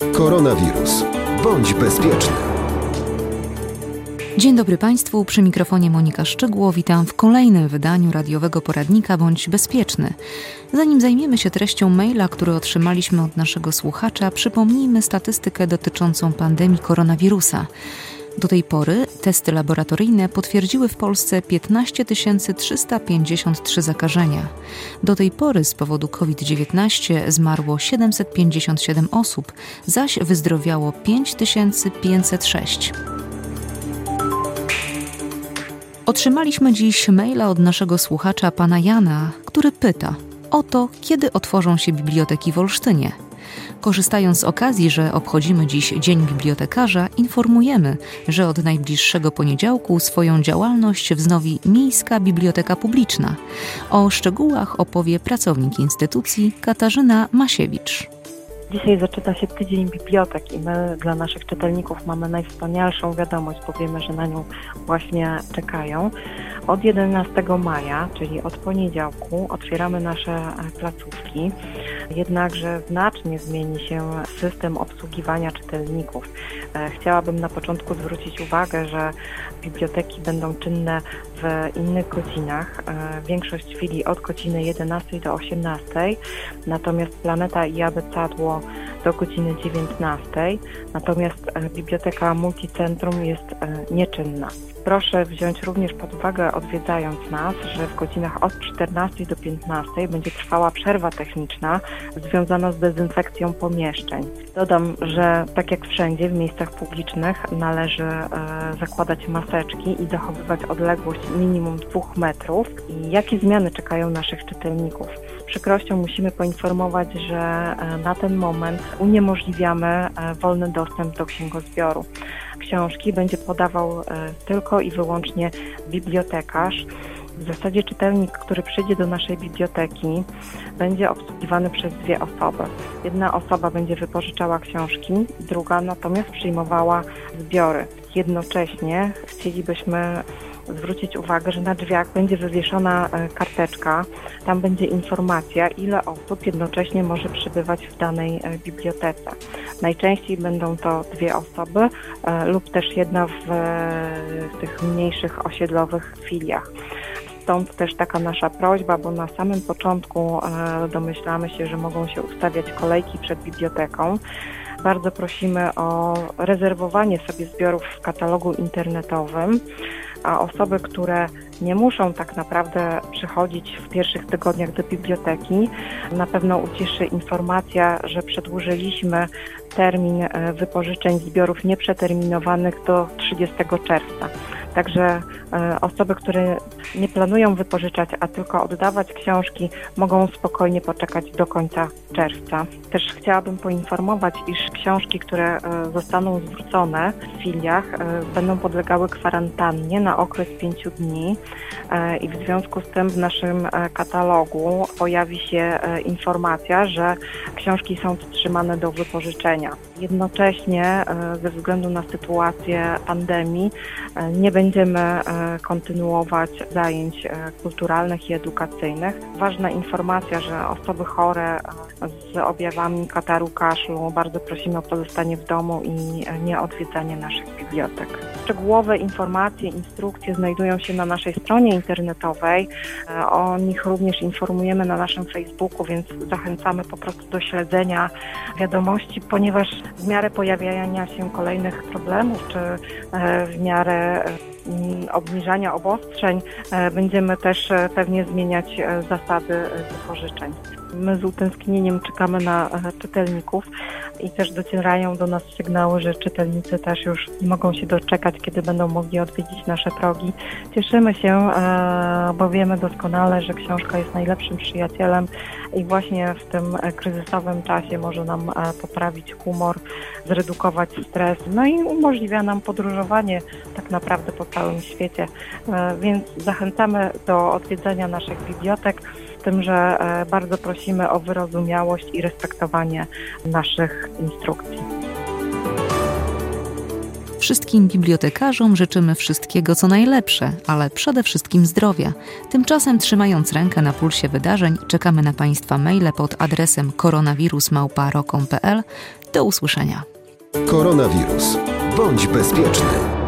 Koronawirus. Bądź bezpieczny. Dzień dobry Państwu, przy mikrofonie Monika Szczygło. Witam w kolejnym wydaniu radiowego poradnika Bądź Bezpieczny. Zanim zajmiemy się treścią maila, który otrzymaliśmy od naszego słuchacza, przypomnijmy statystykę dotyczącą pandemii koronawirusa. Do tej pory testy laboratoryjne potwierdziły w Polsce 15 353 zakażenia. Do tej pory z powodu COVID-19 zmarło 757 osób, zaś wyzdrowiało 5506. Otrzymaliśmy dziś maila od naszego słuchacza pana Jana, który pyta o to, kiedy otworzą się biblioteki w Olsztynie. Korzystając z okazji, że obchodzimy dziś Dzień Bibliotekarza, informujemy, że od najbliższego poniedziałku swoją działalność wznowi Miejska Biblioteka Publiczna. O szczegółach opowie pracownik instytucji Katarzyna Masiewicz. Dzisiaj zaczyna się tydzień bibliotek i my dla naszych czytelników mamy najwspanialszą wiadomość, bo wiemy, że na nią właśnie czekają. Od 11 maja, czyli od poniedziałku, otwieramy nasze placówki. Jednakże znacznie zmieni się system obsługiwania czytelników. E, chciałabym na początku zwrócić uwagę, że biblioteki będą czynne w innych godzinach. E, większość chwili od godziny 11 do 18, natomiast Planeta i Abecadło do godziny 19, natomiast e, Biblioteka Multicentrum jest nieczynna. Proszę wziąć również pod uwagę, odwiedzając nas, że w godzinach od 14 do 15 będzie trwała przerwa techniczna związana z dezynfekcją pomieszczeń. Dodam, że tak jak wszędzie w miejscach publicznych należy e, zakładać maseczki i zachowywać odległość minimum 2 metrów. I jakie zmiany czekają naszych czytelników? Z przykrością musimy poinformować, że e, na ten moment uniemożliwiamy e, wolny dostęp do księgozbioru książki będzie podawał e, tylko i wyłącznie bibliotekarz. W zasadzie czytelnik, który przyjdzie do naszej biblioteki, będzie obsługiwany przez dwie osoby. Jedna osoba będzie wypożyczała książki, druga natomiast przyjmowała zbiory. Jednocześnie chcielibyśmy zwrócić uwagę, że na drzwiach będzie wywieszona e, karteczka, tam będzie informacja, ile osób jednocześnie może przybywać w danej e, bibliotece. Najczęściej będą to dwie osoby e, lub też jedna w, w tych mniejszych osiedlowych filiach stąd też taka nasza prośba, bo na samym początku domyślamy się, że mogą się ustawiać kolejki przed biblioteką. Bardzo prosimy o rezerwowanie sobie zbiorów w katalogu internetowym a osoby, które nie muszą tak naprawdę przychodzić w pierwszych tygodniach do biblioteki, na pewno ucieszy informacja, że przedłużyliśmy termin e, wypożyczeń zbiorów nieprzeterminowanych do 30 czerwca. Także e, osoby, które nie planują wypożyczać, a tylko oddawać książki, mogą spokojnie poczekać do końca czerwca. Też chciałabym poinformować, iż książki, które e, zostaną zwrócone w filiach, e, będą podlegały kwarantannie na okres pięciu dni i w związku z tym w naszym katalogu pojawi się informacja, że książki są wstrzymane do wypożyczenia. Jednocześnie ze względu na sytuację pandemii nie będziemy kontynuować zajęć e, kulturalnych i edukacyjnych. Ważna informacja, że osoby chore e, z objawami kataru, kaszlu bardzo prosimy o pozostanie w domu i e, nie odwiedzanie naszych bibliotek. Szczegółowe informacje, instrukcje znajdują się na naszej stronie internetowej. O nich również informujemy na naszym Facebooku, więc zachęcamy po prostu do śledzenia wiadomości, ponieważ w miarę pojawiania się kolejnych problemów, czy w miarę Mm, obniżania obostrzeń e, będziemy też e, pewnie zmieniać e, zasady wypożyczeń. My z utęsknieniem czekamy na czytelników i też docierają do nas sygnały, że czytelnicy też już mogą się doczekać, kiedy będą mogli odwiedzić nasze progi. Cieszymy się, bo wiemy doskonale, że książka jest najlepszym przyjacielem i właśnie w tym kryzysowym czasie może nam poprawić humor, zredukować stres, no i umożliwia nam podróżowanie tak naprawdę po całym świecie. E, więc zachęcamy do odwiedzania naszych bibliotek, z tym, że e, bardzo prosimy o wyrozumiałość i respektowanie naszych instrukcji. Wszystkim bibliotekarzom życzymy wszystkiego co najlepsze, ale przede wszystkim zdrowia. Tymczasem trzymając rękę na pulsie wydarzeń, czekamy na Państwa maile pod adresem koronawirusmałpa.pl Do usłyszenia. Koronawirus. Bądź bezpieczny.